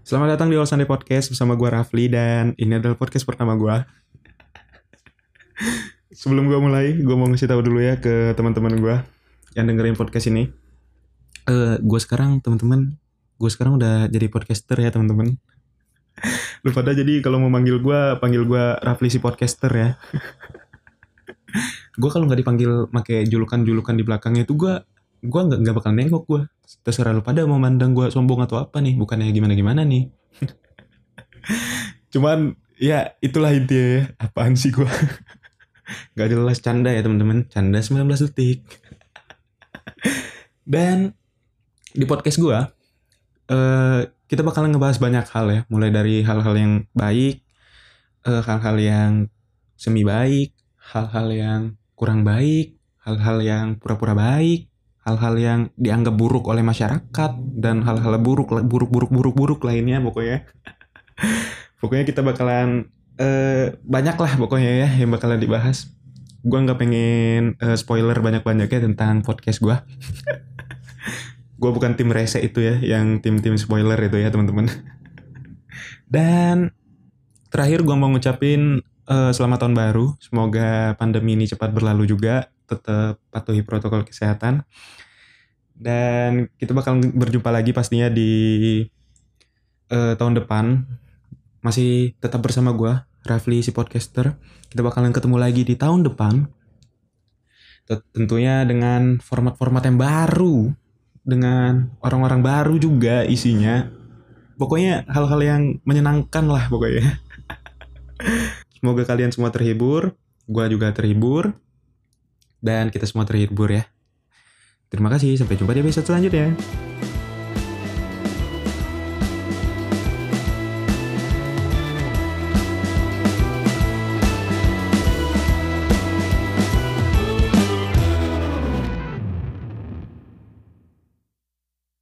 Selamat datang di All Podcast bersama gue Rafli dan ini adalah podcast pertama gue. Sebelum gue mulai, gue mau ngasih tahu dulu ya ke teman-teman gue yang dengerin podcast ini. Eh, gue sekarang teman-teman, gue sekarang udah jadi podcaster ya teman-teman. Lu pada jadi kalau mau manggil gue, panggil gue Rafli si podcaster ya. gue kalau nggak dipanggil pakai julukan-julukan di belakangnya itu gue gue nggak nggak bakal nengok gue terserah lu pada mau mandang gue sombong atau apa nih bukannya gimana gimana nih. Cuman ya itulah intinya ya apaan sih gue nggak jelas canda ya teman-teman. Canda 19 detik. Dan di podcast gue eh, kita bakalan ngebahas banyak hal ya. Mulai dari hal-hal yang baik eh, hal-hal yang semi baik hal-hal yang kurang baik hal-hal yang pura-pura baik hal-hal yang dianggap buruk oleh masyarakat dan hal-hal buruk buruk buruk buruk buruk lainnya pokoknya. Pokoknya kita bakalan eh, banyak lah pokoknya ya yang bakalan dibahas. Gue nggak pengen eh, spoiler banyak-banyaknya tentang podcast gue gue bukan tim rese itu ya yang tim-tim spoiler itu ya teman-teman. Dan terakhir gue mau ngucapin eh, selamat tahun baru. Semoga pandemi ini cepat berlalu juga tetap patuhi protokol kesehatan. Dan kita bakal berjumpa lagi pastinya di uh, tahun depan. Masih tetap bersama gue, Rafli si podcaster. Kita bakalan ketemu lagi di tahun depan. Tentunya dengan format-format yang baru. Dengan orang-orang baru juga isinya. Pokoknya hal-hal yang menyenangkan lah pokoknya. Semoga kalian semua terhibur. Gue juga terhibur dan kita semua terhibur ya. Terima kasih, sampai jumpa di episode selanjutnya.